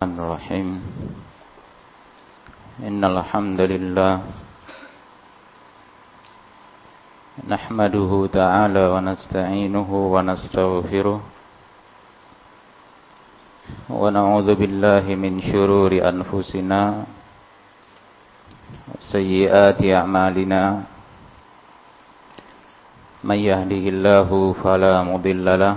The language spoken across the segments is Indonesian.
الرحمن الرحيم. إن الحمد لله نحمده تعالى ونستعينه ونستغفره ونعوذ بالله من شرور أنفسنا وسيئات أعمالنا. من يهده الله فلا مضل له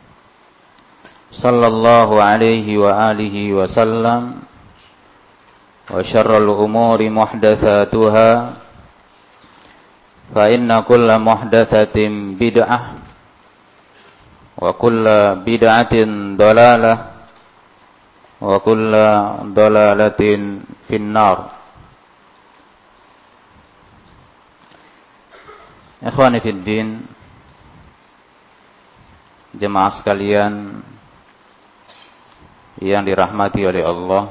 sallallahu alaihi wa alihi wa sallam. Wa syarrul umuri muhdatsatuha. Fa inna kulla muhdatsatin bid'ah. Wa kulla bid'atin dalalah. Wa kulla dalalatin finnar. Ikhwani fid din. Jemaah sekalian yang dirahmati oleh Allah.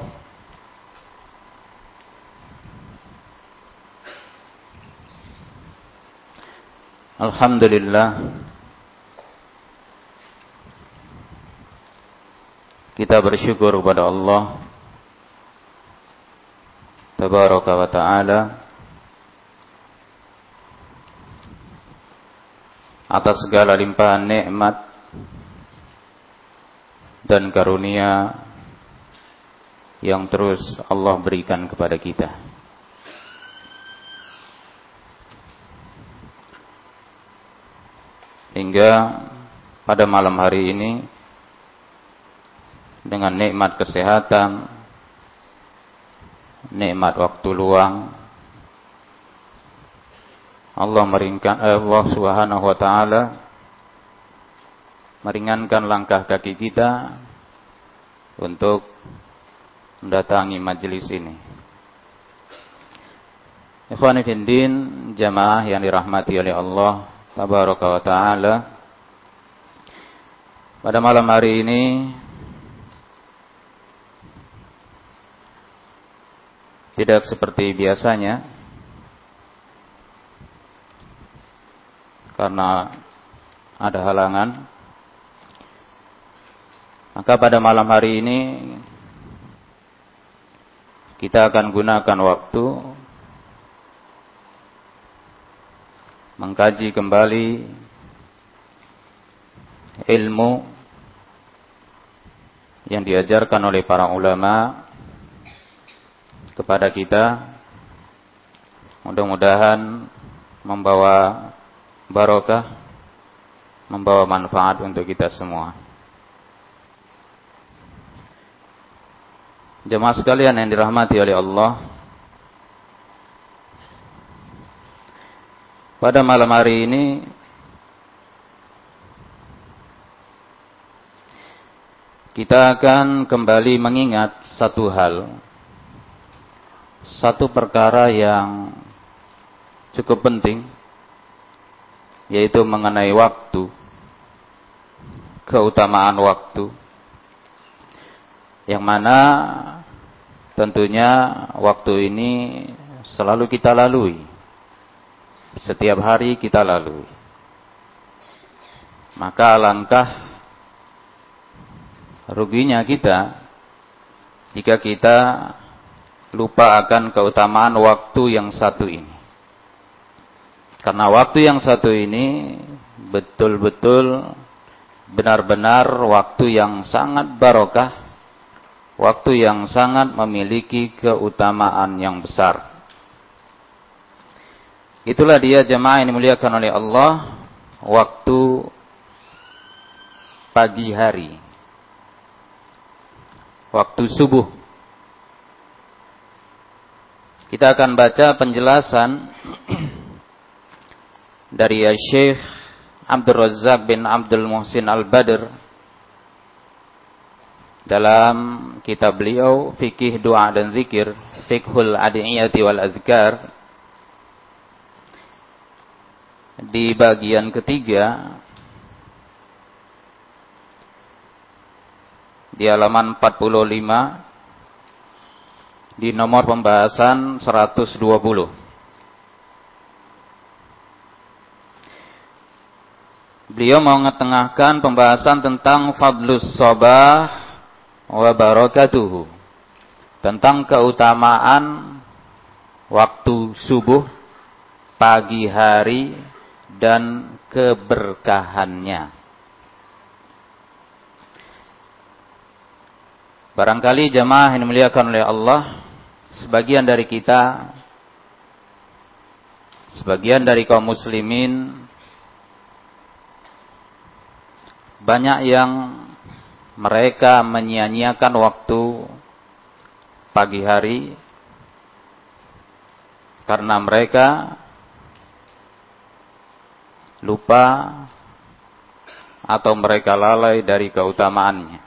Alhamdulillah kita bersyukur kepada Allah Tabaraka wa ta'ala atas segala limpahan nikmat dan karunia yang terus Allah berikan kepada kita. Hingga pada malam hari ini dengan nikmat kesehatan, nikmat waktu luang, Allah meringkan Allah Subhanahu wa taala meringankan langkah kaki kita untuk mendatangi majelis ini. Ikhwani fiddin, jamaah yang dirahmati oleh Allah tabaraka wa taala. Pada malam hari ini tidak seperti biasanya karena ada halangan maka pada malam hari ini kita akan gunakan waktu mengkaji kembali ilmu yang diajarkan oleh para ulama kepada kita mudah-mudahan membawa barokah membawa manfaat untuk kita semua. Jemaah sekalian yang dirahmati oleh Allah. Pada malam hari ini kita akan kembali mengingat satu hal. Satu perkara yang cukup penting yaitu mengenai waktu. Keutamaan waktu. Yang mana tentunya waktu ini selalu kita lalui. Setiap hari kita lalui. Maka alangkah ruginya kita jika kita lupa akan keutamaan waktu yang satu ini. Karena waktu yang satu ini betul-betul benar-benar waktu yang sangat barokah, waktu yang sangat memiliki keutamaan yang besar. Itulah dia jemaah yang dimuliakan oleh Allah, waktu pagi hari, waktu subuh. Kita akan baca penjelasan dari Syekh Abdul Razak bin Abdul Muhsin Al-Badr dalam kitab beliau Fikih Doa dan Zikir Fikhul Adiyati wal Azkar di bagian ketiga di halaman 45 di nomor pembahasan 120 Beliau mau ngetengahkan pembahasan tentang fadlus sobah wa barakatuhu. Tentang keutamaan waktu subuh, pagi hari, dan keberkahannya. Barangkali jemaah yang dimuliakan oleh Allah, sebagian dari kita, sebagian dari kaum muslimin banyak yang mereka menyia-nyiakan waktu pagi hari karena mereka lupa atau mereka lalai dari keutamaannya.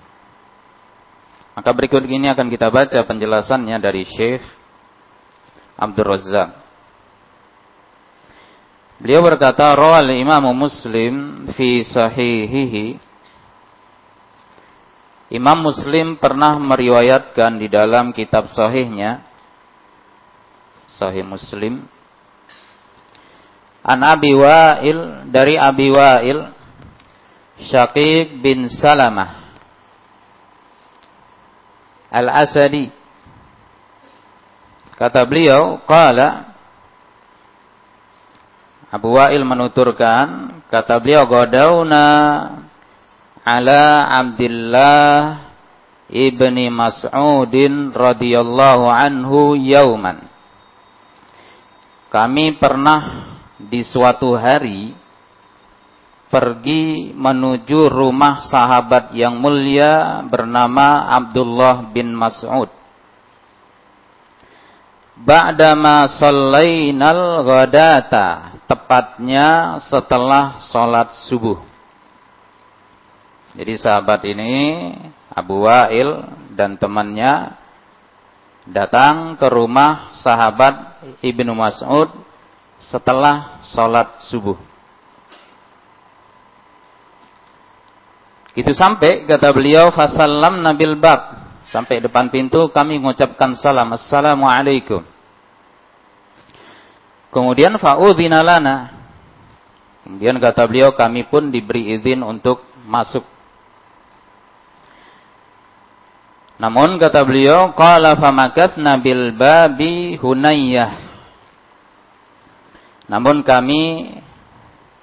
Maka berikut ini akan kita baca penjelasannya dari Syekh Abdul Razak. Beliau berkata, Rawal Imam Muslim fi sahihihi. Imam Muslim pernah meriwayatkan di dalam kitab sahihnya, Sahih Muslim, An Abi Wa'il, dari Abi Wa'il, Syakib bin Salamah, Al-Asadi. Kata beliau, Qala, Abu Wa'il menuturkan, kata beliau, Godauna ala Abdullah ibni Mas'udin radhiyallahu anhu yauman. Kami pernah di suatu hari pergi menuju rumah sahabat yang mulia bernama Abdullah bin Mas'ud. Ba'dama sallainal ghadata tepatnya setelah sholat subuh. Jadi sahabat ini Abu Wa'il dan temannya datang ke rumah sahabat Ibnu Mas'ud setelah sholat subuh. Itu sampai kata beliau fasallam nabil bab sampai depan pintu kami mengucapkan salam assalamualaikum Kemudian fa'udzina lana. Kemudian kata beliau kami pun diberi izin untuk masuk. Namun kata beliau qala famakathna bil babi hunayyah. Namun kami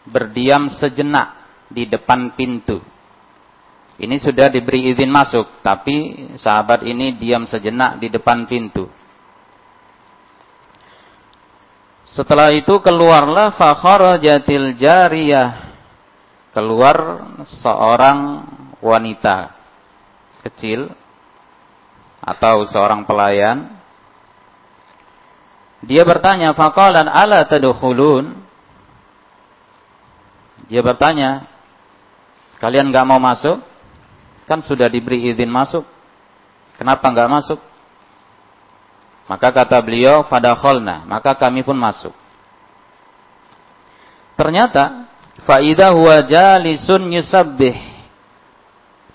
berdiam sejenak di depan pintu. Ini sudah diberi izin masuk, tapi sahabat ini diam sejenak di depan pintu. Setelah itu keluarlah fakharajatil jariyah. Keluar seorang wanita kecil atau seorang pelayan. Dia bertanya, faqalan ala tadkhulun? Dia bertanya, kalian nggak mau masuk? Kan sudah diberi izin masuk. Kenapa nggak masuk? Maka kata beliau, fadakholna. Maka kami pun masuk. Ternyata, faida huwa jalisun yusabbih.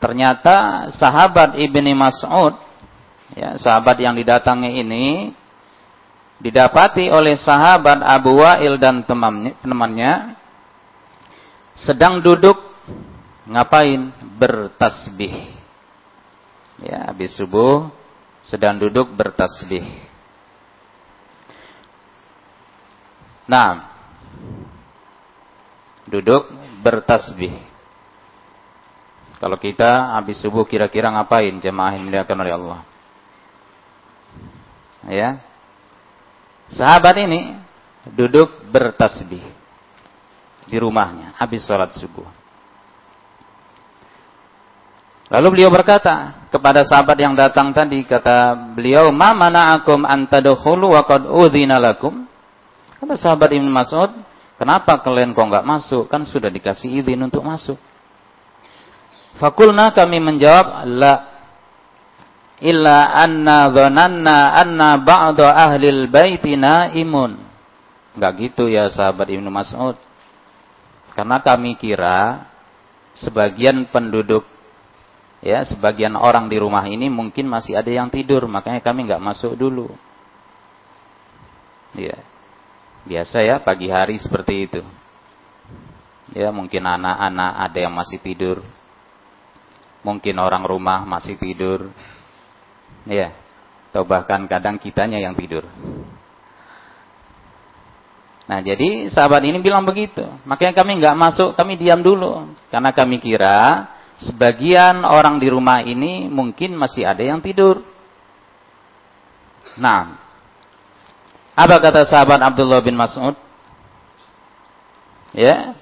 Ternyata sahabat Ibni Mas'ud Ya, sahabat yang didatangi ini didapati oleh sahabat Abu Wa'il dan temannya, sedang duduk ngapain? Bertasbih. Ya, habis subuh sedang duduk bertasbih. Nah, duduk bertasbih. Kalau kita habis subuh kira-kira ngapain jemaah yang dimuliakan oleh Allah? Ya. Sahabat ini duduk bertasbih di rumahnya habis sholat subuh. Lalu beliau berkata kepada sahabat yang datang tadi, kata beliau, "Ma mana'akum an tadkhulu wa qad udzina lakum?" Kata sahabat Ibnu Mas'ud, "Kenapa kalian kok enggak masuk? Kan sudah dikasih izin untuk masuk." Fakulna kami menjawab, "La illa anna dhananna anna ba'da ahli baiti naimun." Enggak gitu ya sahabat Ibnu Mas'ud. Karena kami kira sebagian penduduk ya sebagian orang di rumah ini mungkin masih ada yang tidur makanya kami nggak masuk dulu. Ya biasa ya pagi hari seperti itu. Ya mungkin anak-anak ada yang masih tidur. Mungkin orang rumah masih tidur ya atau bahkan kadang kitanya yang tidur Nah jadi sahabat ini bilang begitu. Makanya kami nggak masuk, kami diam dulu. Karena kami kira sebagian orang di rumah ini mungkin masih ada yang tidur. Nah, apa kata sahabat Abdullah bin Mas'ud? Ya.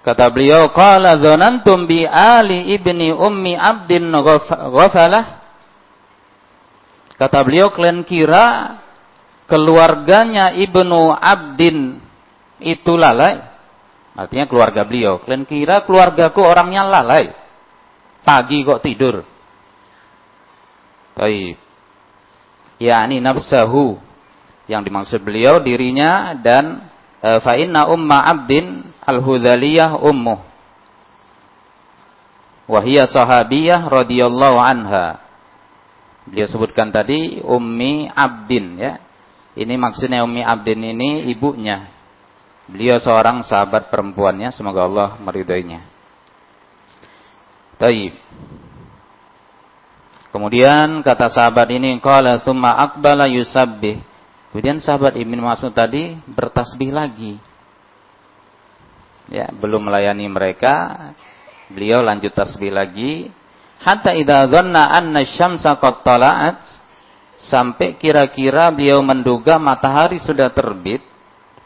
Kata beliau, "Qala dzanantum bi ali ibni ummi Abdin ghafalah?" Kata beliau, kalian kira keluarganya Ibnu Abdin itu lalai? Artinya keluarga beliau. Kalian kira keluargaku orangnya lalai? Pagi kok tidur. Baik. Ya, ini nafsahu. Yang dimaksud beliau dirinya dan e, fa inna umma abdin al-hudhaliyah ummuh. Wahia sahabiyah radhiyallahu anha. Beliau sebutkan tadi ummi abdin ya. Ini maksudnya ummi abdin ini ibunya. Beliau seorang sahabat perempuannya, semoga Allah meridainya. Taib. Kemudian kata sahabat ini qala tsumma aqbala yusabbih. Kemudian sahabat Ibnu Mas'ud tadi bertasbih lagi. Ya, belum melayani mereka, beliau lanjut tasbih lagi hatta idza dhanna anna syamsa qad tala'at sampai kira-kira beliau menduga matahari sudah terbit.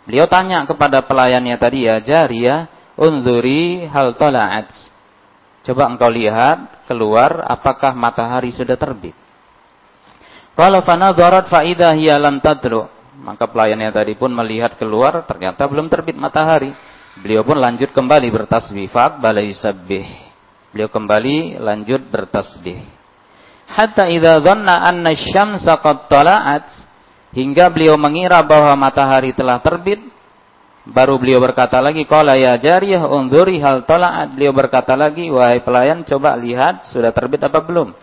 Beliau tanya kepada pelayannya tadi ya, "Jariyah, unzuri hal tala'at." Coba engkau lihat keluar apakah matahari sudah terbit. Kalau fanadharat fa idza hiya lam tadlu. Maka pelayannya tadi pun melihat keluar ternyata belum terbit matahari. Beliau pun lanjut kembali bertasbih. balai sabbih. Beliau kembali lanjut bertasbih. Hatta idza dhanna anna asy-syamsa qad tala'at hingga beliau mengira bahwa matahari telah terbit Baru beliau berkata lagi, Qala ya jariyah unzuri hal tala'at. Beliau berkata lagi, wahai pelayan, coba lihat sudah terbit apa belum.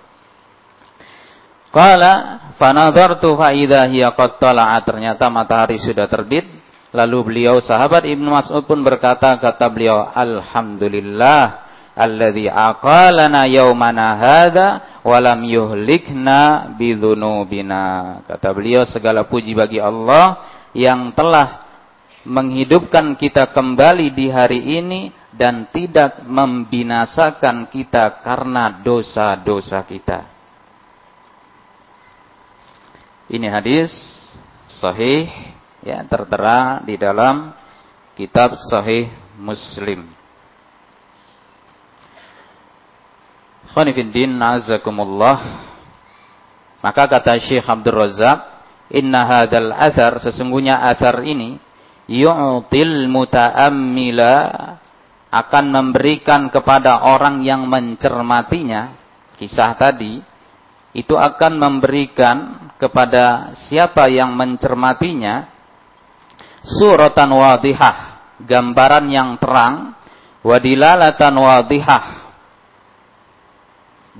Qala fanadhartu fa idza hiya qad tala'at. Ternyata matahari sudah terbit. Lalu beliau sahabat Ibnu Mas'ud pun berkata, kata beliau, Alhamdulillah alladzi aqalana yaumana hadza wa lam yuhlikna bidzunubina. Kata beliau, segala puji bagi Allah yang telah menghidupkan kita kembali di hari ini dan tidak membinasakan kita karena dosa-dosa kita. Ini hadis sahih ya tertera di dalam kitab sahih Muslim. Khonifuddin azakumullah. Maka kata Syekh Abdul Razak, "Inna hadzal athar sesungguhnya athar ini yu'til muta'ammila akan memberikan kepada orang yang mencermatinya kisah tadi itu akan memberikan kepada siapa yang mencermatinya suratan wadihah gambaran yang terang wadilalatan wadihah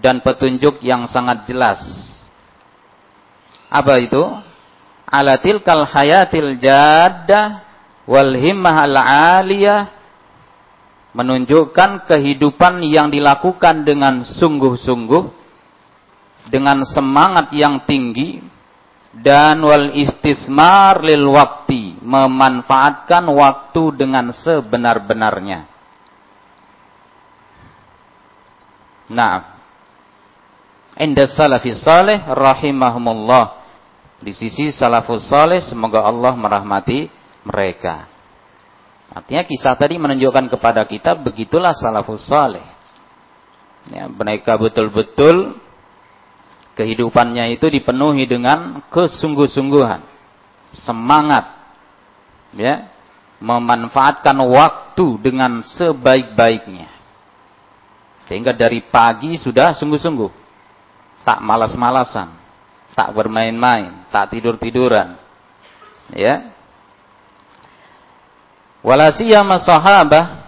dan petunjuk yang sangat jelas Apa itu? Ala tilkal hayatil jaddah wal himmah al aliyah menunjukkan kehidupan yang dilakukan dengan sungguh-sungguh dengan semangat yang tinggi dan wal istithmar lil waktu memanfaatkan waktu dengan sebenar-benarnya. Nah, inda salafis salih rahimahumullah. Di sisi salafus salih semoga Allah merahmati mereka. Artinya kisah tadi menunjukkan kepada kita begitulah salafus salih. Ya, mereka betul-betul kehidupannya itu dipenuhi dengan kesungguh-sungguhan, semangat, ya, memanfaatkan waktu dengan sebaik-baiknya. Sehingga dari pagi sudah sungguh-sungguh tak malas-malasan, tak bermain-main, tak tidur-tiduran. Ya. Walasiyama sahabah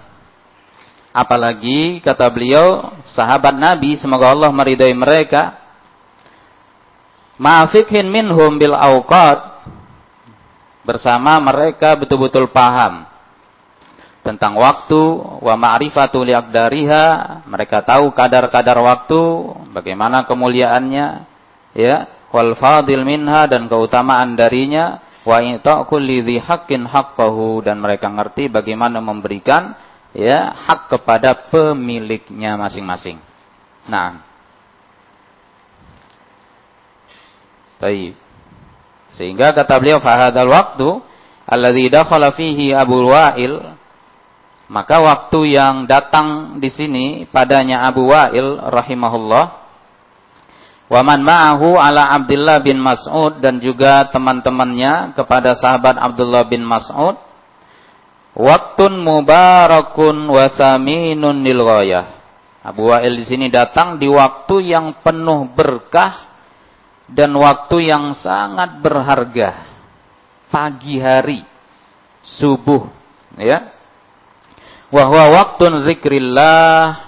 apalagi kata beliau sahabat Nabi semoga Allah meridai mereka ma'fikhin minhum bil awqat bersama mereka betul-betul paham tentang waktu wa ma'rifatu liaqdariha mereka tahu kadar-kadar waktu bagaimana kemuliaannya ya wal fadil minha dan keutamaan darinya wa ita kulli dhi haqqin haqqahu dan mereka ngerti bagaimana memberikan ya hak kepada pemiliknya masing-masing. Nah. Baik. Sehingga kata beliau fahadal waktu alladzi dakhala fihi Abu Wa'il maka waktu yang datang di sini padanya Abu Wa'il rahimahullah Waman ma'ahu ala Abdullah bin Mas'ud dan juga teman-temannya kepada sahabat Abdullah bin Mas'ud. Waktun mubarakun wasaminun nil Abu Wa'il di sini datang di waktu yang penuh berkah dan waktu yang sangat berharga. Pagi hari, subuh, ya wahwa waktun zikrillah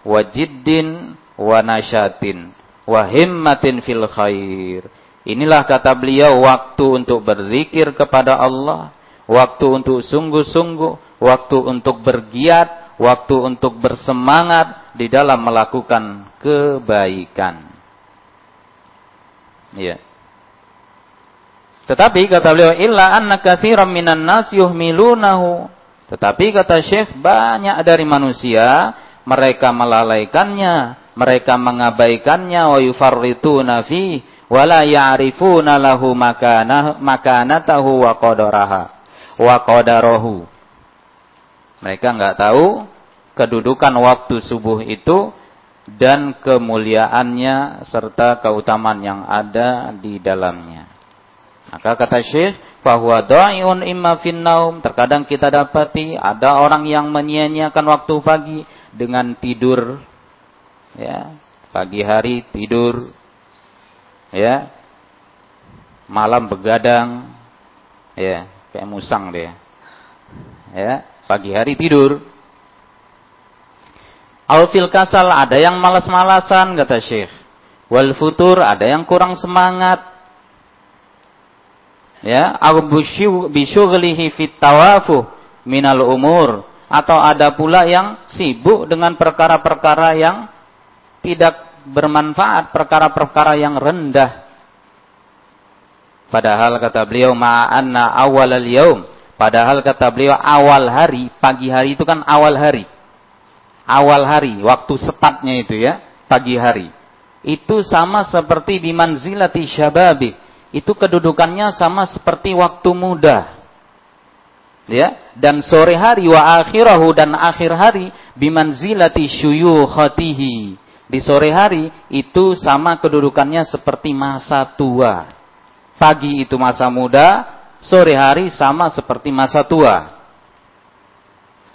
wajiddin wa nasyatin wa himmatin fil khair. Inilah kata beliau waktu untuk berzikir kepada Allah, waktu untuk sungguh-sungguh, waktu untuk bergiat, waktu untuk bersemangat di dalam melakukan kebaikan. Ya. Tetapi kata beliau illa anna katsiran minan nas yuhmilunahu tetapi kata Syekh, banyak dari manusia mereka melalaikannya, mereka mengabaikannya wa yufarrituna fi wa la ya'rifuna lahu makanah makanatahu wa qadaraha wa qadarahu. Mereka enggak tahu kedudukan waktu subuh itu dan kemuliaannya serta keutamaan yang ada di dalamnya. Maka kata Syekh, bahwa dha'iun imma finnaum. Terkadang kita dapati ada orang yang menyia-nyiakan waktu pagi dengan tidur. Ya, pagi hari tidur. Ya. Malam begadang. Ya, kayak musang dia. Ya, pagi hari tidur. Alfil kasal ada yang malas-malasan kata Syekh. Wal futur ada yang kurang semangat ya au bisyughlihi fit tawafuh minal umur atau ada pula yang sibuk dengan perkara-perkara yang tidak bermanfaat, perkara-perkara yang rendah. Padahal kata beliau ma'anna awal al-yaum. Padahal kata beliau awal hari, pagi hari itu kan awal hari. Awal hari, waktu sepatnya itu ya, pagi hari. Itu sama seperti bimanzilati syababi itu kedudukannya sama seperti waktu muda. Ya, dan sore hari wa akhirahu dan akhir hari bimanzilati syuyukhatihi. Di sore hari itu sama kedudukannya seperti masa tua. Pagi itu masa muda, sore hari sama seperti masa tua.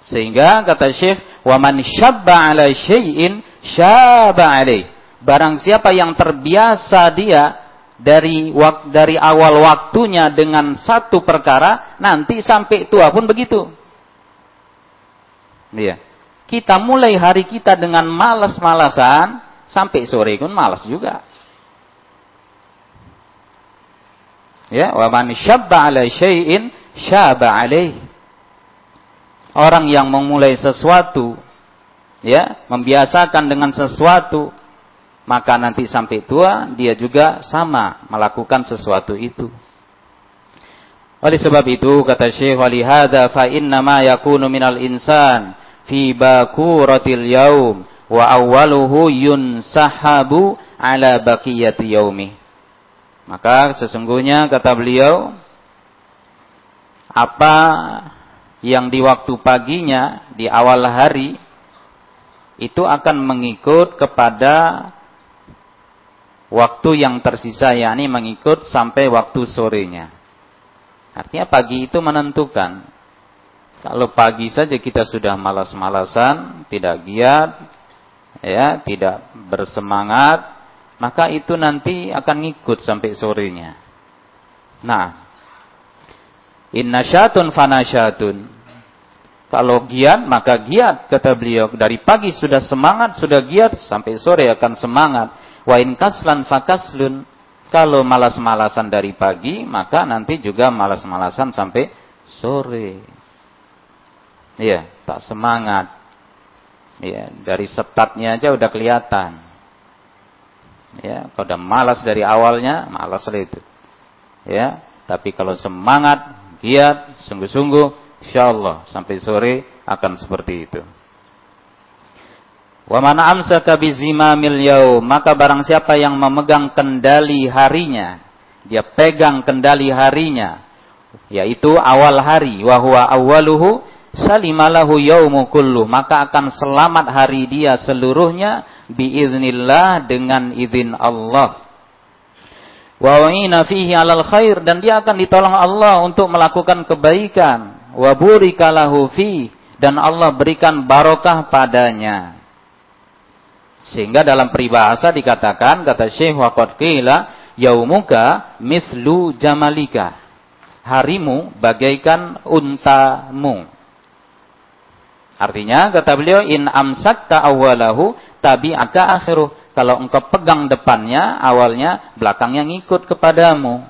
Sehingga kata Syekh, "Wa man syabba 'ala syai'in syaba 'alaih." Barang siapa yang terbiasa dia dari dari awal waktunya dengan satu perkara, nanti sampai tua pun begitu. Iya. Kita mulai hari kita dengan malas-malasan, sampai sore pun malas juga. Ya, wa man syabba ala syai'in syaba alaih. Orang yang memulai sesuatu ya, membiasakan dengan sesuatu, maka nanti sampai tua dia juga sama melakukan sesuatu itu. Oleh sebab itu kata Syekh wali hadza fa inna ma yakunu minal insan fi bakuratil yaum wa awwaluhu yunsahabu ala baqiyati yaumi. Maka sesungguhnya kata beliau apa yang di waktu paginya di awal hari itu akan mengikut kepada waktu yang tersisa yakni mengikut sampai waktu sorenya. Artinya pagi itu menentukan. Kalau pagi saja kita sudah malas-malasan, tidak giat, ya, tidak bersemangat, maka itu nanti akan ngikut sampai sorenya. Nah, inna syatun fanasyatun. Kalau giat, maka giat, kata beliau. Dari pagi sudah semangat, sudah giat, sampai sore akan semangat. Wa in kaslan fakaslun. Kalau malas-malasan dari pagi, maka nanti juga malas-malasan sampai sore. Iya, tak semangat. Iya, dari setatnya aja udah kelihatan. Ya, kalau udah malas dari awalnya, malas itu. Ya, tapi kalau semangat, giat, sungguh-sungguh, insya Allah sampai sore akan seperti itu. Wa man amsaka bizimamil yaum, maka barang siapa yang memegang kendali harinya, dia pegang kendali harinya, yaitu awal hari, wa huwa awwaluhu salimalahu yaumu kullu, maka akan selamat hari dia seluruhnya biiznillah dengan izin Allah. Wa wa'ina fihi alal khair dan dia akan ditolong Allah untuk melakukan kebaikan. Wa burikalahu fi dan Allah berikan barokah padanya. Sehingga dalam peribahasa dikatakan kata Syekh waqad qila yaumuka mislu jamalika. Harimu bagaikan untamu. Artinya kata beliau in amsakta awalahu tabi'aka akhiruh. Kalau engkau pegang depannya, awalnya, belakangnya ngikut kepadamu.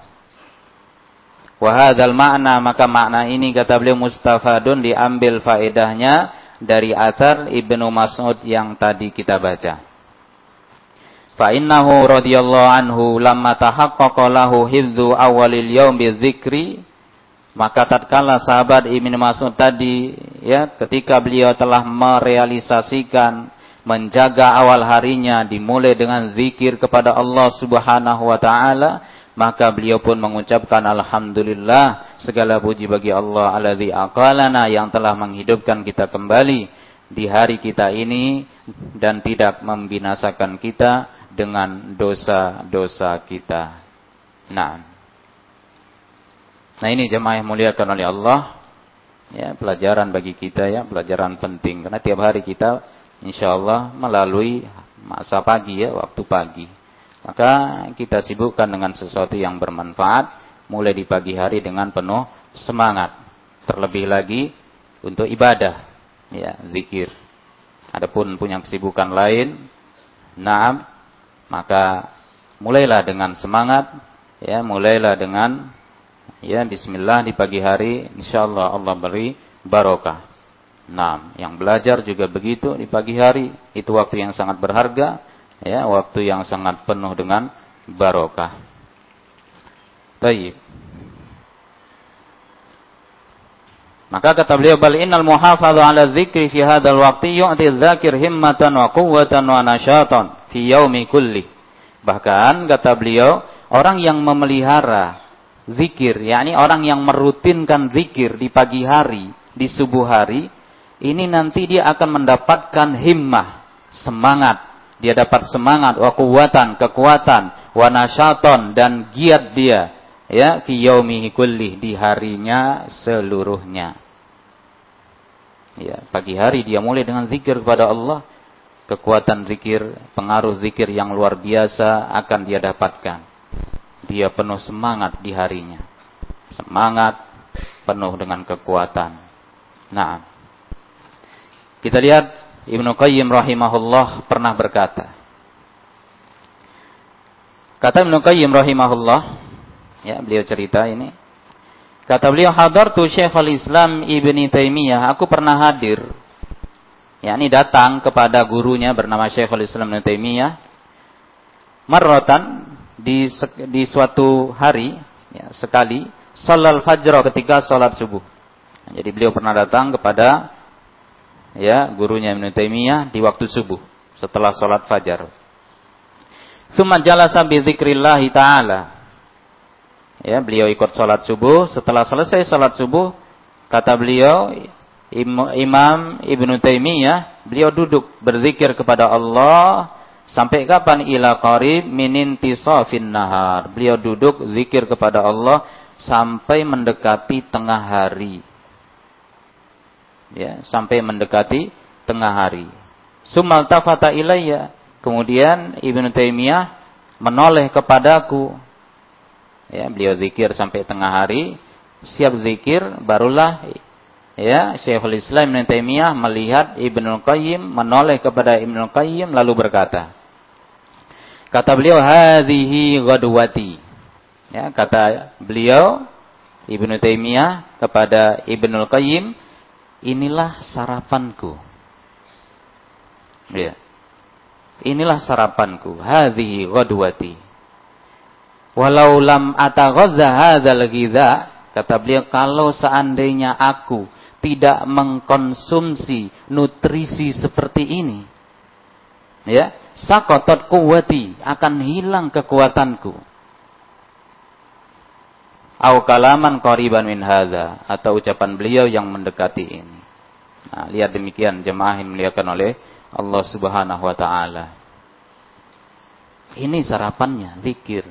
Wahadal makna, maka makna ini kata beliau mustafadun diambil faedahnya dari asar Ibnu Mas'ud yang tadi kita baca. Fa innahu radhiyallahu anhu lamma tahaqqaqa lahu hidzu awalil yaum bidzikri. Maka tatkala sahabat Ibnu Mas'ud tadi ya ketika beliau telah merealisasikan menjaga awal harinya dimulai dengan zikir kepada Allah Subhanahu wa taala maka beliau pun mengucapkan alhamdulillah segala puji bagi Allah alladzi aqalana yang telah menghidupkan kita kembali di hari kita ini dan tidak membinasakan kita dengan dosa-dosa kita. Nah. Nah ini jemaah yang muliakan oleh Allah. Ya, pelajaran bagi kita ya, pelajaran penting karena tiap hari kita insya Allah melalui masa pagi ya, waktu pagi. Maka kita sibukkan dengan sesuatu yang bermanfaat mulai di pagi hari dengan penuh semangat. Terlebih lagi untuk ibadah, ya, zikir. Adapun punya kesibukan lain, nah maka mulailah dengan semangat, ya, mulailah dengan ya bismillah di pagi hari, insyaallah Allah beri barokah. Nah, yang belajar juga begitu di pagi hari, itu waktu yang sangat berharga, ya, waktu yang sangat penuh dengan barokah. Baik. Maka kata beliau bal innal muhafadhu ala dzikri fi hadzal waqti yu'ti dzakir himmatan wa quwwatan wa nasyatan fi yaumi kulli. Bahkan kata beliau, orang yang memelihara zikir, yakni orang yang merutinkan zikir di pagi hari, di subuh hari, ini nanti dia akan mendapatkan himmah, semangat. Dia dapat semangat, wa kuwatan, kekuatan, wa nasyaton dan giat dia ya fi yaumihi kulli di harinya seluruhnya. Ya, pagi hari dia mulai dengan zikir kepada Allah, kekuatan zikir, pengaruh zikir yang luar biasa akan dia dapatkan. Dia penuh semangat di harinya. Semangat penuh dengan kekuatan. Nah, kita lihat Ibnu Qayyim rahimahullah pernah berkata. Kata Ibnu Qayyim rahimahullah, Ya, beliau cerita ini. Kata beliau, hadartu Syekhul Islam Ibni Taimiyah. Aku pernah hadir. Ya, ini datang kepada gurunya bernama Syekhul Islam Ibni Taimiyah. Di di suatu hari ya, sekali salat fajr ketika salat subuh. Jadi beliau pernah datang kepada ya gurunya Ibnu Taimiyah di waktu subuh setelah salat fajar. Tsumma jalasa bi dzikrillah taala Ya, beliau ikut sholat subuh. Setelah selesai sholat subuh, kata beliau, Imam Ibnu Taimiyah, beliau duduk berzikir kepada Allah sampai kapan ila qarib min intisafin nahar. Beliau duduk zikir kepada Allah sampai mendekati tengah hari. Ya, sampai mendekati tengah hari. Sumal tafata ilayya. Kemudian Ibnu Taimiyah menoleh kepadaku ya beliau zikir sampai tengah hari siap zikir barulah ya Syekhul Islam Ibnu Taimiyah melihat Ibnu Qayyim menoleh kepada Ibnu Qayyim lalu berkata kata beliau hadhihi ghadwati. Ya kata beliau Ibnu Taimiyah kepada Ibnu Qayyim inilah sarapanku. Ya. Inilah sarapanku. Hadhihi ghadwati. Walau lam ataghadza hadzal ghidha, kata beliau kalau seandainya aku tidak mengkonsumsi nutrisi seperti ini, ya, sakotot kuwati akan hilang kekuatanku. Au kalaman qariban min hadza atau ucapan beliau yang mendekati ini. Nah, lihat demikian jemaah yang dimuliakan oleh Allah Subhanahu wa taala. Ini sarapannya, zikir.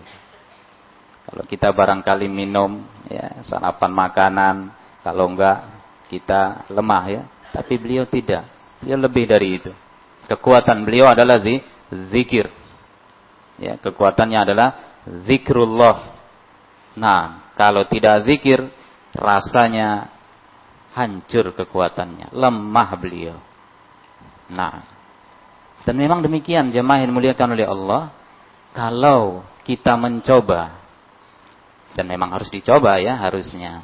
Kalau kita barangkali minum ya sarapan makanan, kalau enggak kita lemah ya. Tapi beliau tidak. Beliau lebih dari itu. Kekuatan beliau adalah zi, zikir. Ya, kekuatannya adalah zikrullah. Nah, kalau tidak zikir, rasanya hancur kekuatannya, lemah beliau. Nah, dan memang demikian jemaah yang dimuliakan oleh Allah, kalau kita mencoba dan memang harus dicoba ya harusnya.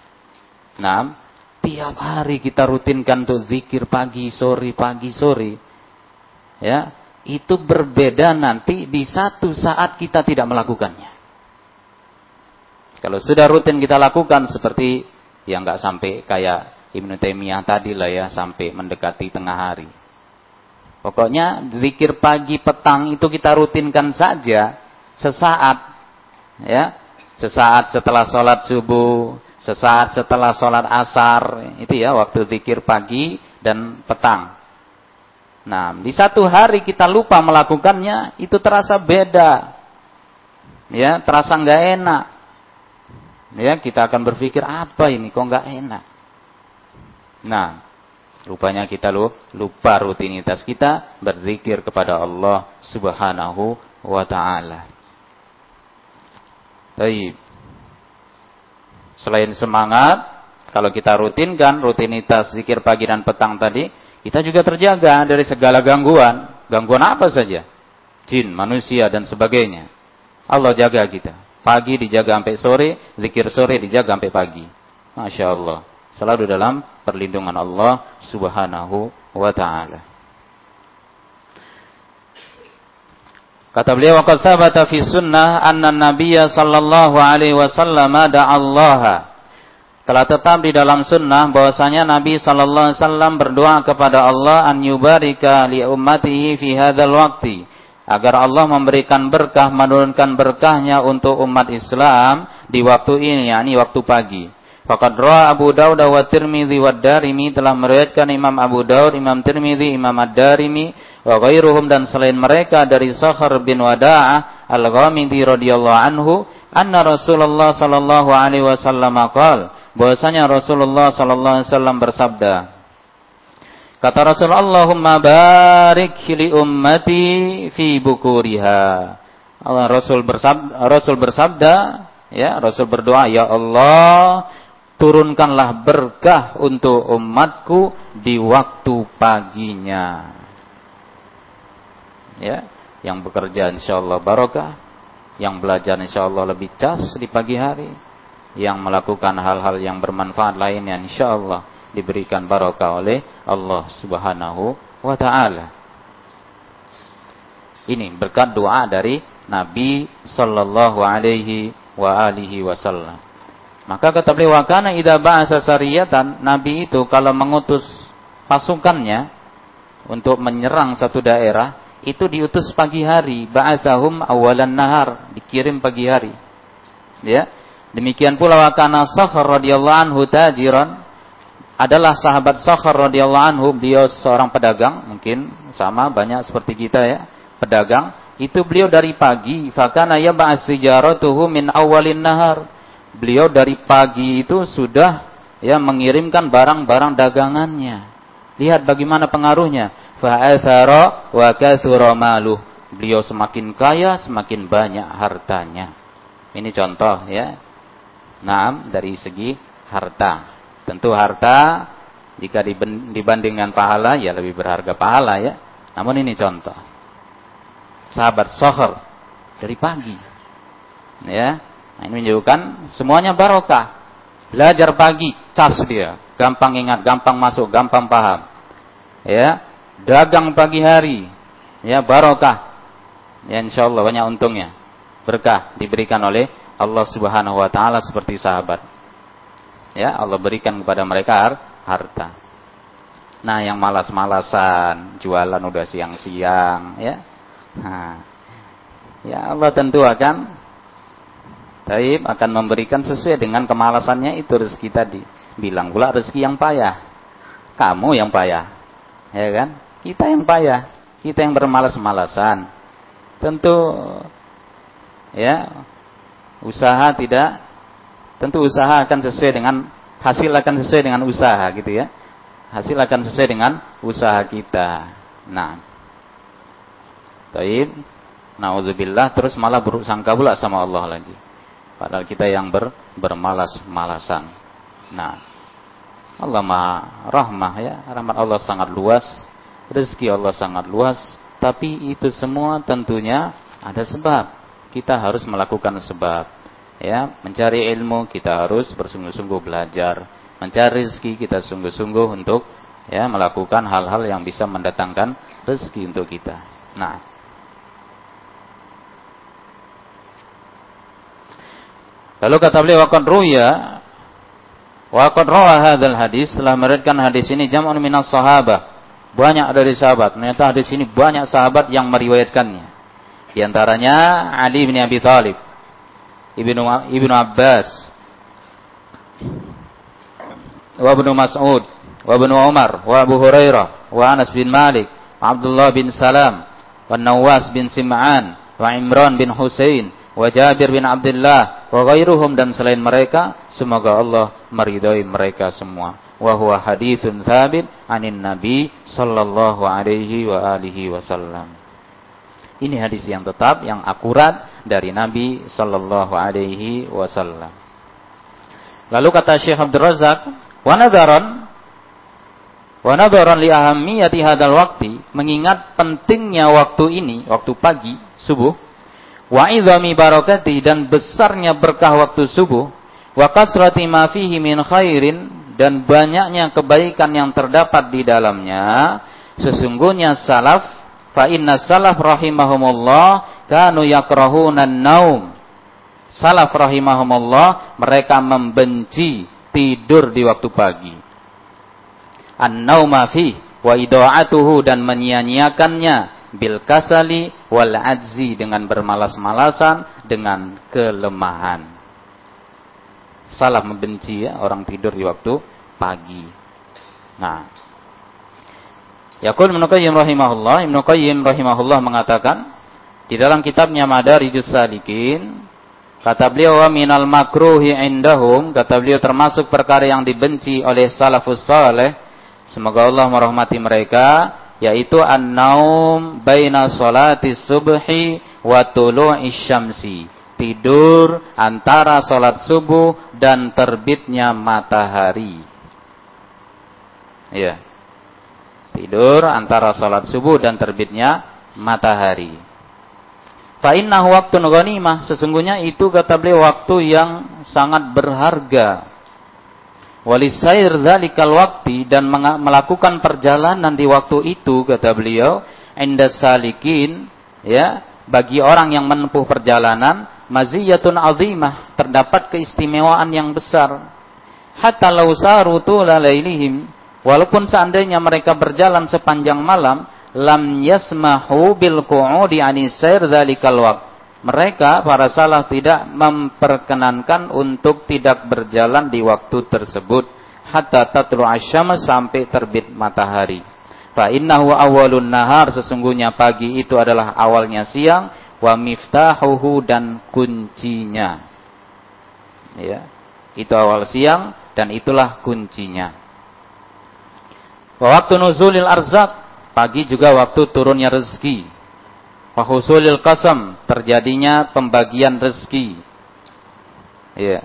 Nah, tiap hari kita rutinkan untuk zikir pagi sore pagi sore. Ya, itu berbeda nanti di satu saat kita tidak melakukannya. Kalau sudah rutin kita lakukan seperti yang nggak sampai kayak Ibnu Taimiyah tadi lah ya sampai mendekati tengah hari. Pokoknya zikir pagi petang itu kita rutinkan saja sesaat ya sesaat setelah sholat subuh, sesaat setelah sholat asar, itu ya waktu zikir pagi dan petang. Nah, di satu hari kita lupa melakukannya, itu terasa beda. Ya, terasa nggak enak. Ya, kita akan berpikir apa ini kok nggak enak. Nah, rupanya kita lupa rutinitas kita berzikir kepada Allah Subhanahu wa taala. Baik. Selain semangat, kalau kita rutinkan rutinitas zikir pagi dan petang tadi, kita juga terjaga dari segala gangguan. Gangguan apa saja? Jin, manusia dan sebagainya. Allah jaga kita. Pagi dijaga sampai sore, zikir sore dijaga sampai pagi. Masya Allah. Selalu dalam perlindungan Allah subhanahu wa ta'ala. Kata beliau waqad sabata fi sunnah anna nabiyya sallallahu alaihi wasallam Allah. Telah tetap di dalam sunnah bahwasanya Nabi sallallahu alaihi wasallam berdoa kepada Allah an yubarika li ummatihi fi hadzal waqti agar Allah memberikan berkah menurunkan berkahnya untuk umat Islam di waktu ini yakni waktu pagi. Faqad ra'a Abu Dawud wa Tirmidzi wa Darimi telah meriwayatkan Imam Abu Dawud, Imam Tirmidzi, Imam Ad-Darimi wa ghairuhum dan selain mereka dari Sakhar bin Wada'ah Al-Ghamidi radhiyallahu anhu anna Rasulullah sallallahu alaihi wasallam qaal bahwasanya Rasulullah sallallahu alaihi wasallam bersabda Kata Rasulullah Allahumma barik li ummati fi bukuriha. Allah Rasul bersabda, Rasul bersabda ya Rasul berdoa ya Allah turunkanlah berkah untuk umatku di waktu paginya ya yang bekerja insyaallah barokah yang belajar insya Allah lebih cas di pagi hari, yang melakukan hal-hal yang bermanfaat lainnya insya Allah diberikan barokah oleh Allah Subhanahu wa taala. Ini berkat doa dari Nabi sallallahu alaihi wa alihi wasallam. Maka kata beliau wakana idza ba'asa sariyatan, Nabi itu kalau mengutus pasukannya untuk menyerang satu daerah, itu diutus pagi hari, ba'asahum awalan nahar, dikirim pagi hari. Ya. Demikian pula wakana Sakhar radhiyallahu anhu tajiran adalah sahabat Sakhar radhiyallahu anhu, beliau seorang pedagang, mungkin sama banyak seperti kita ya, pedagang. Itu beliau dari pagi, fakana ya ba'as tijaratuhu min awalin nahar beliau dari pagi itu sudah ya mengirimkan barang-barang dagangannya. Lihat bagaimana pengaruhnya. Fa'athara wa kathura maluh. Beliau semakin kaya, semakin banyak hartanya. Ini contoh ya. Naam dari segi harta. Tentu harta jika dibandingkan pahala ya lebih berharga pahala ya. Namun ini contoh. Sahabat Soher dari pagi. Ya, Nah, ini menunjukkan semuanya barokah. Belajar pagi, cas dia, gampang ingat, gampang masuk, gampang paham. Ya, dagang pagi hari, ya barokah. Ya insya Allah banyak untungnya. Berkah diberikan oleh Allah Subhanahu wa taala seperti sahabat. Ya, Allah berikan kepada mereka harta. Nah, yang malas-malasan, jualan udah siang-siang, ya. Nah, ya Allah tentu akan Taib akan memberikan sesuai dengan kemalasannya itu rezeki tadi. Bilang pula rezeki yang payah. Kamu yang payah. Ya kan? Kita yang payah. Kita yang bermalas-malasan. Tentu ya usaha tidak tentu usaha akan sesuai dengan hasil akan sesuai dengan usaha gitu ya. Hasil akan sesuai dengan usaha kita. Nah. Taib. Nauzubillah terus malah buruk sangka pula sama Allah lagi. Padahal kita yang ber, bermalas-malasan. Nah, Allah Maha Rahmah ya, rahmat Allah sangat luas, rezeki Allah sangat luas, tapi itu semua tentunya ada sebab. Kita harus melakukan sebab. Ya, mencari ilmu kita harus bersungguh-sungguh belajar, mencari rezeki kita sungguh-sungguh untuk ya melakukan hal-hal yang bisa mendatangkan rezeki untuk kita. Nah, Lalu kata beliau waqad ruya waqad rawa hadzal hadis telah meriwayatkan hadis ini jam'un minas sahabah. Banyak dari sahabat. Ternyata hadis ini banyak sahabat yang meriwayatkannya. Di antaranya Ali bin Abi Thalib, Ibnu Ibnu Abbas, wa Ibnu Mas'ud, wa Ibnu Umar, wa Abu Hurairah, wa Anas bin Malik, Abdullah bin Salam, wa Nawas bin Sim'an, wa Imran bin Husain, wa Jabir bin Abdullah wa ghairuhum dan selain mereka semoga Allah meridhai mereka semua wa huwa haditsun tsabit anin nabi sallallahu alaihi wa alihi wasallam. Ini hadis yang tetap yang akurat dari Nabi sallallahu alaihi wasallam. Lalu kata Syekh Abdul Razak wa nadharan wa li ahammiyati hadzal waqti mengingat pentingnya waktu ini waktu pagi subuh wa idhami barakati dan besarnya berkah waktu subuh wa kasrati ma fihi min khairin dan banyaknya kebaikan yang terdapat di dalamnya sesungguhnya salaf fa inna salaf rahimahumullah kanu yakrahuna naum salaf rahimahumullah mereka membenci tidur di waktu pagi an-nauma fi wa idaatuhu dan menyia-nyiakannya bil kasali wal adzi dengan bermalas-malasan dengan kelemahan. Salah membenci ya orang tidur di waktu pagi. Nah, Yaqul Ibnu Qayyim rahimahullah, Ibnu Qayyim rahimahullah mengatakan di dalam kitabnya Madarijus Salikin, kata beliau wa minal makruhi indahum, kata beliau termasuk perkara yang dibenci oleh salafus saleh, semoga Allah merahmati mereka, yaitu an-naum baina salati subhi wa tulu'i syamsi. Tidur antara salat subuh dan terbitnya matahari. Ya. Tidur antara salat subuh dan terbitnya matahari. Fa innahu waktun ghanimah, sesungguhnya itu kata beliau waktu yang sangat berharga. Walisair zalikal waktu dan melakukan perjalanan di waktu itu kata beliau, inda salikin ya, bagi orang yang menempuh perjalanan maziyatun azimah, terdapat keistimewaan yang besar. Hatta law saru tulalailihim, walaupun seandainya mereka berjalan sepanjang malam, lam yasmahu bil qu'udi anisair zalikal waqt. Mereka para salaf tidak memperkenankan untuk tidak berjalan di waktu tersebut hatta tatlu asyam sampai terbit matahari. Fa innahu awalun nahar sesungguhnya pagi itu adalah awalnya siang wa miftahuhu dan kuncinya. Ya. Itu awal siang dan itulah kuncinya. Wa waktu nuzulil arzak Pagi juga waktu turunnya rezeki. Wahusulil kasam, terjadinya pembagian rezeki. Ya.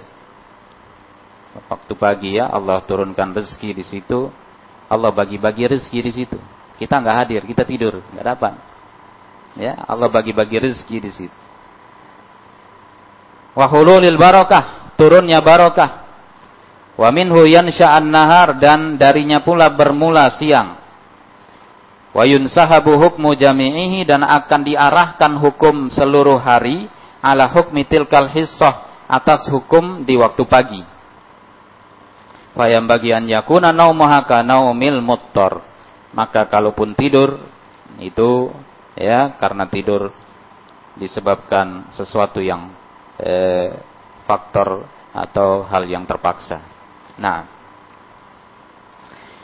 Waktu pagi ya, Allah turunkan rezeki di situ. Allah bagi-bagi rezeki di situ. Kita nggak hadir, kita tidur, nggak dapat. Ya, Allah bagi-bagi rezeki di situ. Wahululil barokah, turunnya barokah. Wa minhu yansha'an nahar dan darinya pula bermula siang. Wa yunsahabu hukmu jami'ihi dan akan diarahkan hukum seluruh hari ala hukmi tilkal hissah atas hukum di waktu pagi. Fayam bagian yakuna naumaha ka naumil muttor. Maka kalaupun tidur itu ya karena tidur disebabkan sesuatu yang eh, faktor atau hal yang terpaksa. Nah,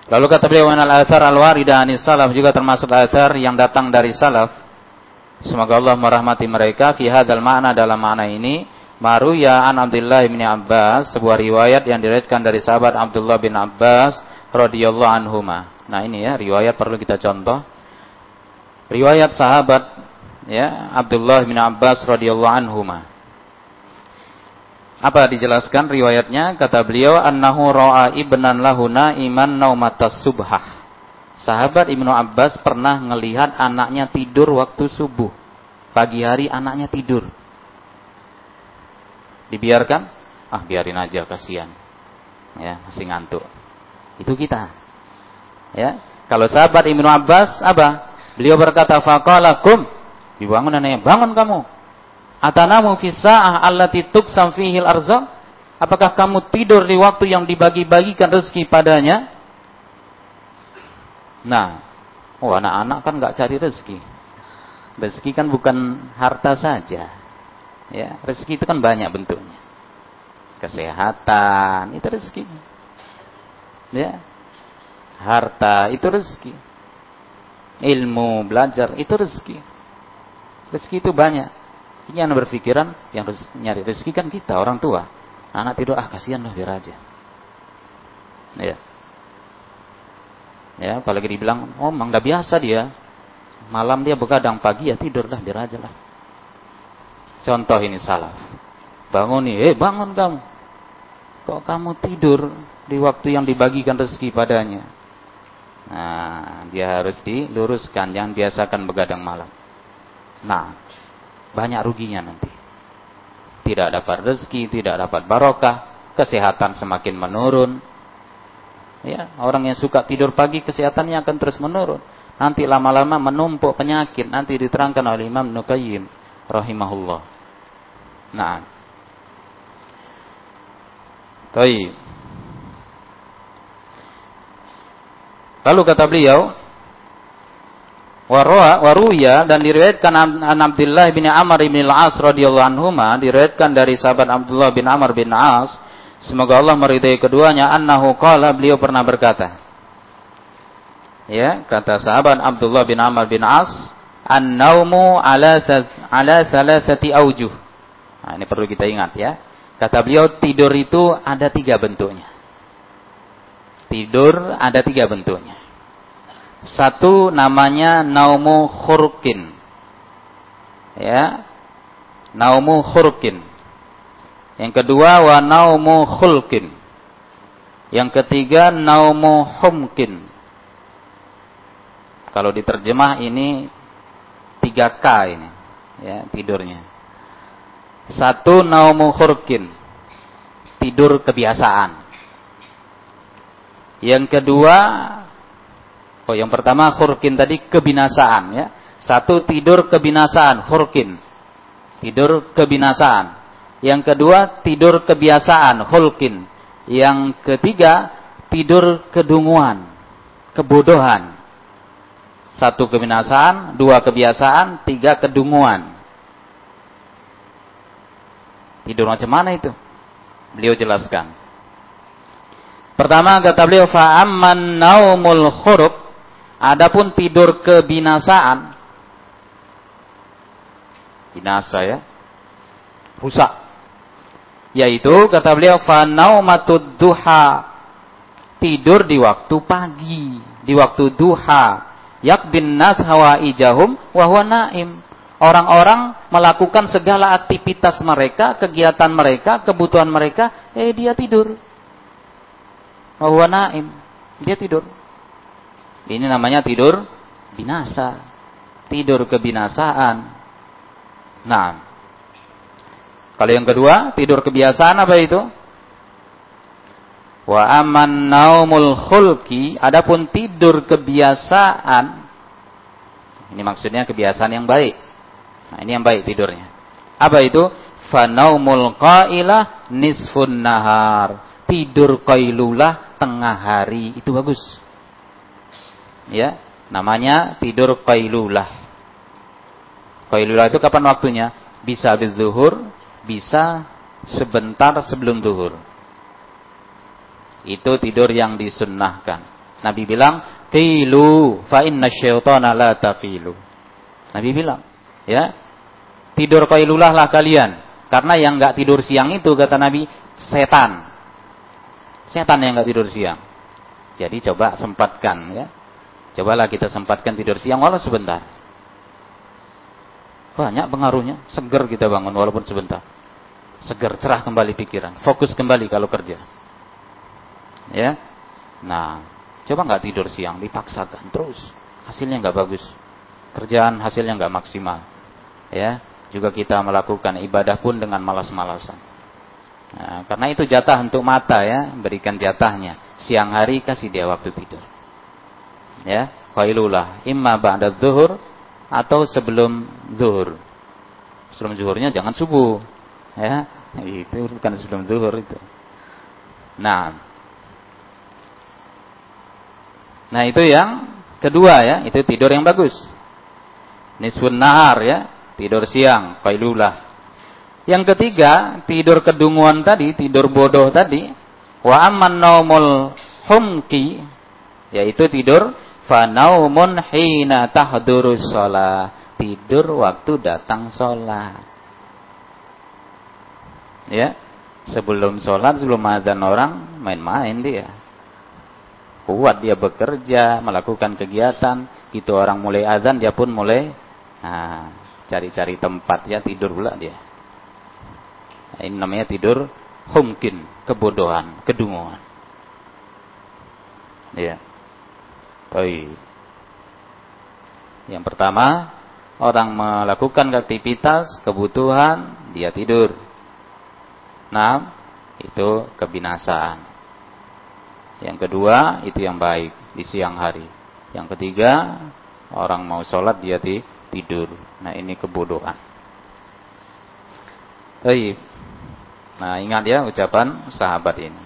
Lalu kata beliau al athar al-warida anis salaf juga termasuk athar yang datang dari salaf. Semoga Allah merahmati mereka fi hadzal makna dalam makna ini. Maruya an Abdullah bin Abbas, sebuah riwayat yang diriwayatkan dari sahabat Abdullah bin Abbas radhiyallahu anhuma. Nah, ini ya riwayat perlu kita contoh. Riwayat sahabat ya Abdullah bin Abbas radhiyallahu anhuma. Apa dijelaskan riwayatnya? Kata beliau, annahu ra'a ibnan lahuna iman naumatas subhah. Sahabat Ibnu Abbas pernah melihat anaknya tidur waktu subuh. Pagi hari anaknya tidur. Dibiarkan? Ah, biarin aja kasihan. Ya, masih ngantuk. Itu kita. Ya. Kalau sahabat Ibnu Abbas apa? Beliau berkata, "Faqalakum." Dibangun anaknya, "Bangun kamu." Atanamu fi sa'ah allati tuqsam fihi al-arzaq? Apakah kamu tidur di waktu yang dibagi-bagikan rezeki padanya? Nah, oh anak-anak kan nggak cari rezeki. Rezeki kan bukan harta saja. Ya, rezeki itu kan banyak bentuknya. Kesehatan itu rezeki. Ya. Harta itu rezeki. Ilmu, belajar itu rezeki. Rezeki itu banyak. Ini yang berpikiran yang nyari rezeki kan kita orang tua. Anak tidur ah kasihan lah biar aja. Ya. Ya, apalagi dibilang, oh emang udah biasa dia. Malam dia begadang, pagi ya tidur dah biar aja lah. Contoh ini salah. Bangun nih, eh bangun kamu. Kok kamu tidur di waktu yang dibagikan rezeki padanya? Nah, dia harus diluruskan, jangan biasakan begadang malam. Nah, banyak ruginya nanti. Tidak dapat rezeki, tidak dapat barokah, kesehatan semakin menurun. Ya, orang yang suka tidur pagi kesehatannya akan terus menurun. Nanti lama-lama menumpuk penyakit. Nanti diterangkan oleh Imam Nukayyim rahimahullah. Nah. Baik. Lalu kata beliau, waruya dan diriwayatkan an Abdullah bin Amr bin Al-As radhiyallahu anhuma diriwayatkan dari sahabat Abdullah bin Amr bin As semoga Allah meridai keduanya annahu qala beliau pernah berkata. Ya kata sahabat Abdullah bin Amr bin As an-naumu ala ala thalathati aujuh nah ini perlu kita ingat ya. Kata beliau tidur itu ada tiga bentuknya. Tidur ada tiga bentuknya satu namanya naumu khurkin. Ya. Naumu khurkin. Yang kedua wa naumu khulkin. Yang ketiga naumu humkin. Kalau diterjemah ini 3K ini. ya tidurnya. Satu naumu khurkin. Tidur kebiasaan. Yang kedua Oh, yang pertama khurkin tadi kebinasaan ya. Satu tidur kebinasaan, khurkin. Tidur kebinasaan. Yang kedua tidur kebiasaan, khulkin. Yang ketiga tidur kedunguan, kebodohan. Satu kebinasaan, dua kebiasaan, tiga kedunguan. Tidur macam mana itu? Beliau jelaskan. Pertama kata beliau fa'amman naumul khurub adapun tidur kebinasaan binasa ya rusak yaitu kata beliau fa naumatud duha tidur di waktu pagi di waktu duha yakbin nas hawaijahum wa huwa naim orang-orang melakukan segala aktivitas mereka kegiatan mereka kebutuhan mereka eh dia tidur bahwa naim. Dia tidur. Ini namanya tidur binasa. Tidur kebinasaan. Nah. Kalau yang kedua, tidur kebiasaan apa itu? Wa aman naumul khulki. Adapun tidur kebiasaan. Ini maksudnya kebiasaan yang baik. Nah, ini yang baik tidurnya. Apa itu? Fanaumul qailah nisfun nahar. Tidur qailulah tengah hari itu bagus. Ya, namanya tidur qailulah. Qailulah itu kapan waktunya? Bisa habis zuhur, bisa sebentar sebelum zuhur. Itu tidur yang disunnahkan. Nabi bilang, "Qilu fa inna syaitana la taqilu." Nabi bilang, ya. Tidur qailulah lah kalian. Karena yang enggak tidur siang itu kata Nabi, setan. Setan yang nggak tidur siang. Jadi coba sempatkan ya. Cobalah kita sempatkan tidur siang walau sebentar. Banyak pengaruhnya. Seger kita bangun walaupun sebentar. Seger, cerah kembali pikiran. Fokus kembali kalau kerja. Ya. Nah, coba nggak tidur siang, dipaksakan terus. Hasilnya nggak bagus. Kerjaan hasilnya nggak maksimal. Ya. Juga kita melakukan ibadah pun dengan malas-malasan. Nah, karena itu jatah untuk mata ya, berikan jatahnya. Siang hari kasih dia waktu tidur. Ya, qailulah imma ba'da zuhur atau sebelum zuhur. Sebelum zuhurnya jangan subuh. Ya, itu bukan sebelum zuhur itu. Nah. Nah, itu yang kedua ya, itu tidur yang bagus. Nisfun nahar ya, tidur siang, qailulah yang ketiga, tidur kedunguan tadi, tidur bodoh tadi, wa amman naumul humki, yaitu tidur fanaumun hina tahdurus shalah, tidur waktu datang sholat. Ya, sebelum sholat, sebelum azan orang main-main dia. Kuat dia bekerja, melakukan kegiatan, itu orang mulai azan dia pun mulai nah, cari-cari tempat ya tidur pula dia. Ini namanya tidur humkin, kebodohan, kedunguan. Ya. Baik. Yang pertama, orang melakukan aktivitas, kebutuhan, dia tidur. Nah, itu kebinasaan. Yang kedua, itu yang baik di siang hari. Yang ketiga, orang mau sholat dia tidur. Nah, ini kebodohan. Baik. Nah, ingat ya ucapan sahabat ini.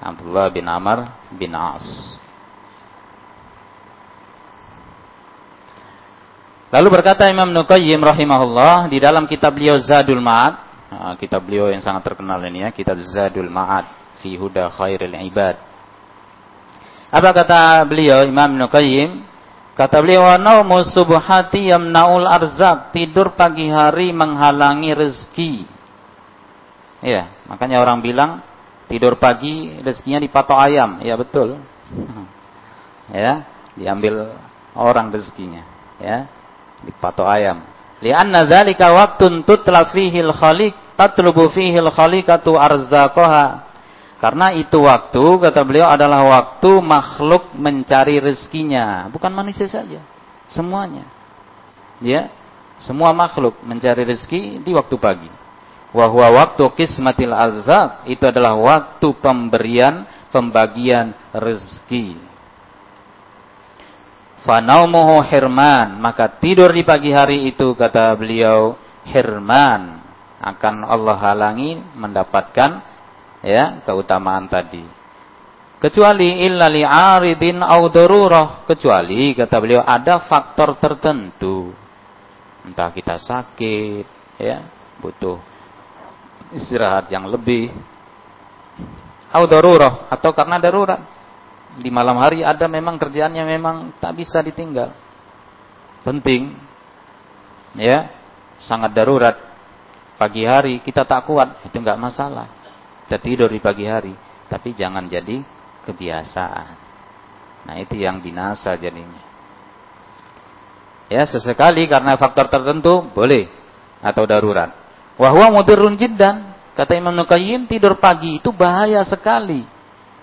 Abdullah bin Amr bin As. Lalu berkata Imam Nuqayyim rahimahullah di dalam kitab beliau Zadul Ma'ad, nah, kitab beliau yang sangat terkenal ini ya, kitab Zadul Ma'ad fi Huda Khairil Ibad. Apa kata beliau Imam Nuqayyim? Kata beliau, "Naumu subhati yamnaul arzak." Tidur pagi hari menghalangi rezeki. Ya, makanya orang bilang tidur pagi rezekinya dipatok ayam. Ya betul. ya, diambil orang rezekinya. Ya, dipatok ayam. Lianna dzalika waqtun tutla fihi al-khaliq tatlubu fihi al-khaliqatu arzaqaha. Karena itu waktu kata beliau adalah waktu makhluk mencari rezekinya, bukan manusia saja, semuanya. Ya. Semua makhluk mencari rezeki di waktu pagi. Wahwa waktu kismatil azab itu adalah waktu pemberian pembagian rezeki. Fanaumuhu hirman, maka tidur di pagi hari itu kata beliau hirman akan Allah halangi mendapatkan ya keutamaan tadi. Kecuali illa li'aridin darurah, kecuali kata beliau ada faktor tertentu. Entah kita sakit, ya, butuh istirahat yang lebih au darurah atau karena darurat. Di malam hari ada memang kerjaannya memang tak bisa ditinggal. Penting. Ya, sangat darurat. Pagi hari kita tak kuat, itu enggak masalah. Kita tidur di pagi hari, tapi jangan jadi kebiasaan. Nah, itu yang binasa jadinya. Ya, sesekali karena faktor tertentu boleh atau darurat. Wahwa mudirun jiddan. Kata Imam Nukayyim, tidur pagi itu bahaya sekali.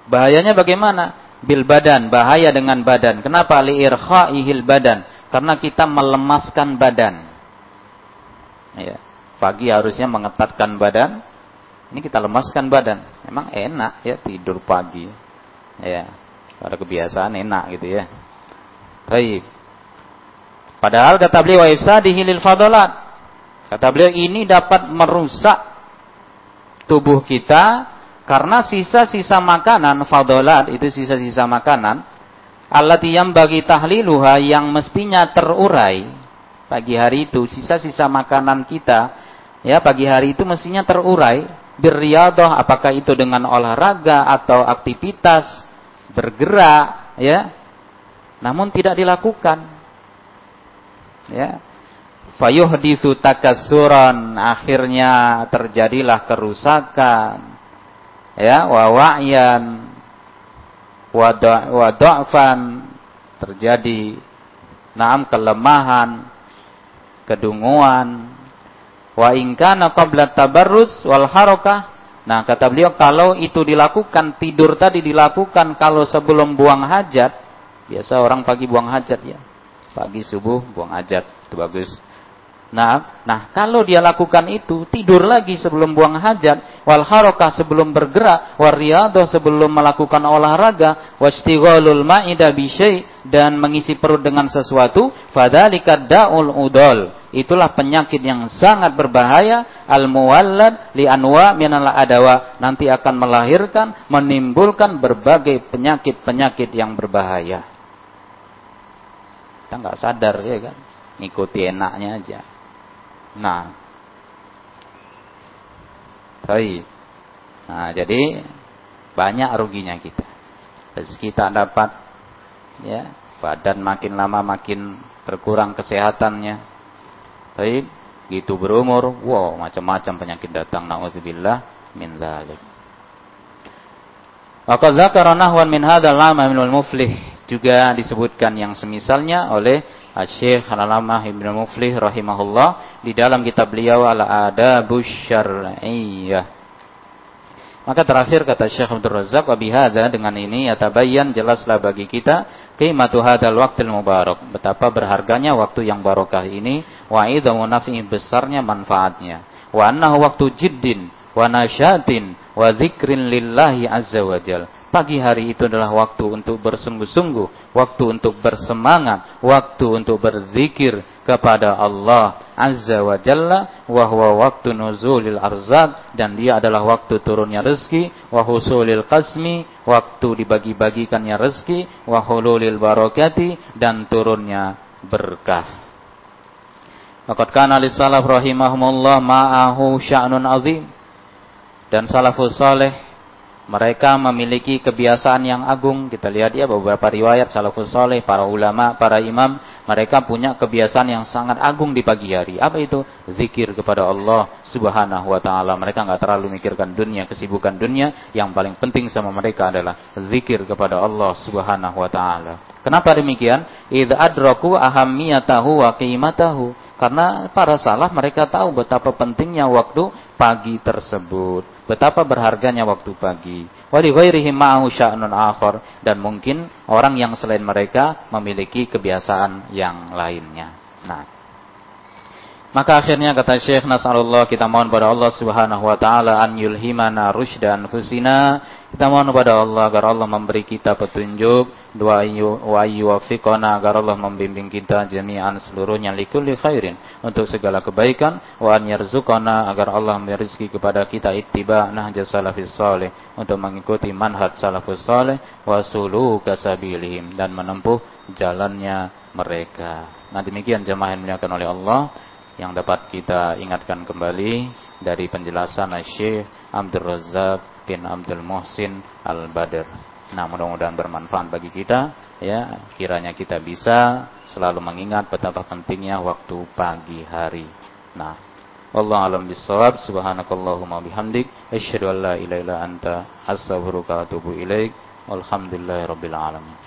Bahayanya bagaimana? Bil badan, bahaya dengan badan. Kenapa? Li'irkha'ihil badan. Karena kita melemaskan badan. Ya. Pagi harusnya mengetatkan badan. Ini kita lemaskan badan. Memang enak ya tidur pagi. Ya, pada kebiasaan enak gitu ya. Baik. Padahal kata beliau wa ifsadihi lil fadalat. Kata beliau ini dapat merusak tubuh kita karena sisa-sisa makanan fadalat itu sisa-sisa makanan allati yang bagi tahliluha yang mestinya terurai. Pagi hari itu sisa-sisa makanan kita ya pagi hari itu mestinya terurai. Birriyadah apakah itu dengan olahraga atau aktivitas bergerak ya namun tidak dilakukan. Ya. Fayuhditsu takassuran akhirnya terjadilah kerusakan ya wa wa'yan wa dha'fan terjadi naam kelemahan kedunguan Wa ingkana qabla tabarrus wal harakah. Nah, kata beliau kalau itu dilakukan, tidur tadi dilakukan kalau sebelum buang hajat, biasa orang pagi buang hajat ya. Pagi subuh buang hajat, itu bagus. Nah, nah kalau dia lakukan itu, tidur lagi sebelum buang hajat, wal harakah sebelum bergerak, wal sebelum melakukan olahraga, wastighalul ma'ida bi dan mengisi perut dengan sesuatu, fadzalika da'ul udol. Itulah penyakit yang sangat berbahaya al-muwallad li anwa minal adawa. Nanti akan melahirkan menimbulkan berbagai penyakit-penyakit yang berbahaya. Kita nggak sadar ya kan? Ngikuti enaknya aja nah. Baik. Nah jadi banyak ruginya kita. Rezeki tak dapat ya. Badan makin lama makin berkurang kesehatannya. Baik, gitu berumur, wow macam-macam penyakit datang. Nauzubillah min dzalik. Maka zakara nahwan min hadzal minul muflih juga disebutkan yang semisalnya oleh Syekh Al-Alamah Ibnu Muflih rahimahullah di dalam kitab beliau Al-Adabus Syar'iyyah. Maka terakhir kata Syekh Abdul Razak wa bihadza dengan ini yatabayyan jelaslah bagi kita qimatu hadzal waqtil mubarak. Betapa berharganya waktu yang barokah ini wa idzamu naf'i besarnya manfaatnya. Wa annahu waktu jiddin wa nasyatin wa dzikrin lillahi azza wa Pagi hari itu adalah waktu untuk bersungguh-sungguh, waktu untuk bersemangat, waktu untuk berzikir kepada Allah Azza wa Jalla, wa huwa waktu nuzulil arzak dan dia adalah waktu turunnya rezeki, wa husulil qasmi, waktu dibagi-bagikannya rezeki, wa hululil barakati dan turunnya berkah. Waqad kana lis-salaf rahimahumullah ma'ahu sya'nun azim. Dan salafus saleh mereka memiliki kebiasaan yang agung. Kita lihat ya beberapa riwayat salafus soleh, para ulama, para imam. Mereka punya kebiasaan yang sangat agung di pagi hari. Apa itu? Zikir kepada Allah subhanahu wa ta'ala. Mereka nggak terlalu mikirkan dunia, kesibukan dunia. Yang paling penting sama mereka adalah zikir kepada Allah subhanahu wa ta'ala. Kenapa demikian? Idh adraku ahammiyatahu wa qimatahu. Karena para salah mereka tahu betapa pentingnya waktu pagi tersebut. Betapa berharganya waktu pagi. Dan mungkin orang yang selain mereka memiliki kebiasaan yang lainnya. Nah. Maka akhirnya kata Syekh Nasrullah kita mohon pada Allah Subhanahu wa taala an yulhimana rusydan fusina. Kita mohon kepada Allah agar Allah memberi kita petunjuk, wa yuwaffiqana agar Allah membimbing kita jami'an seluruhnya likulli khairin untuk segala kebaikan wa an yarzuqana agar Allah memberi rezeki kepada kita ittiba nahja salafis salih untuk mengikuti manhaj salafus salih wa suluka sabilihim dan menempuh jalannya mereka. Nah demikian jemaah yang dimuliakan oleh Allah yang dapat kita ingatkan kembali dari penjelasan Syekh Abdul Razak bin Abdul Muhsin Al-Badr. Nah, mudah-mudahan bermanfaat bagi kita ya. Kiranya kita bisa selalu mengingat betapa pentingnya waktu pagi hari. Nah, Allah alam bisawab subhanakallahumma bihamdik asyhadu an la ilaha illa anta astaghfiruka wa atubu ilaik. Walhamdulillahirabbil alamin.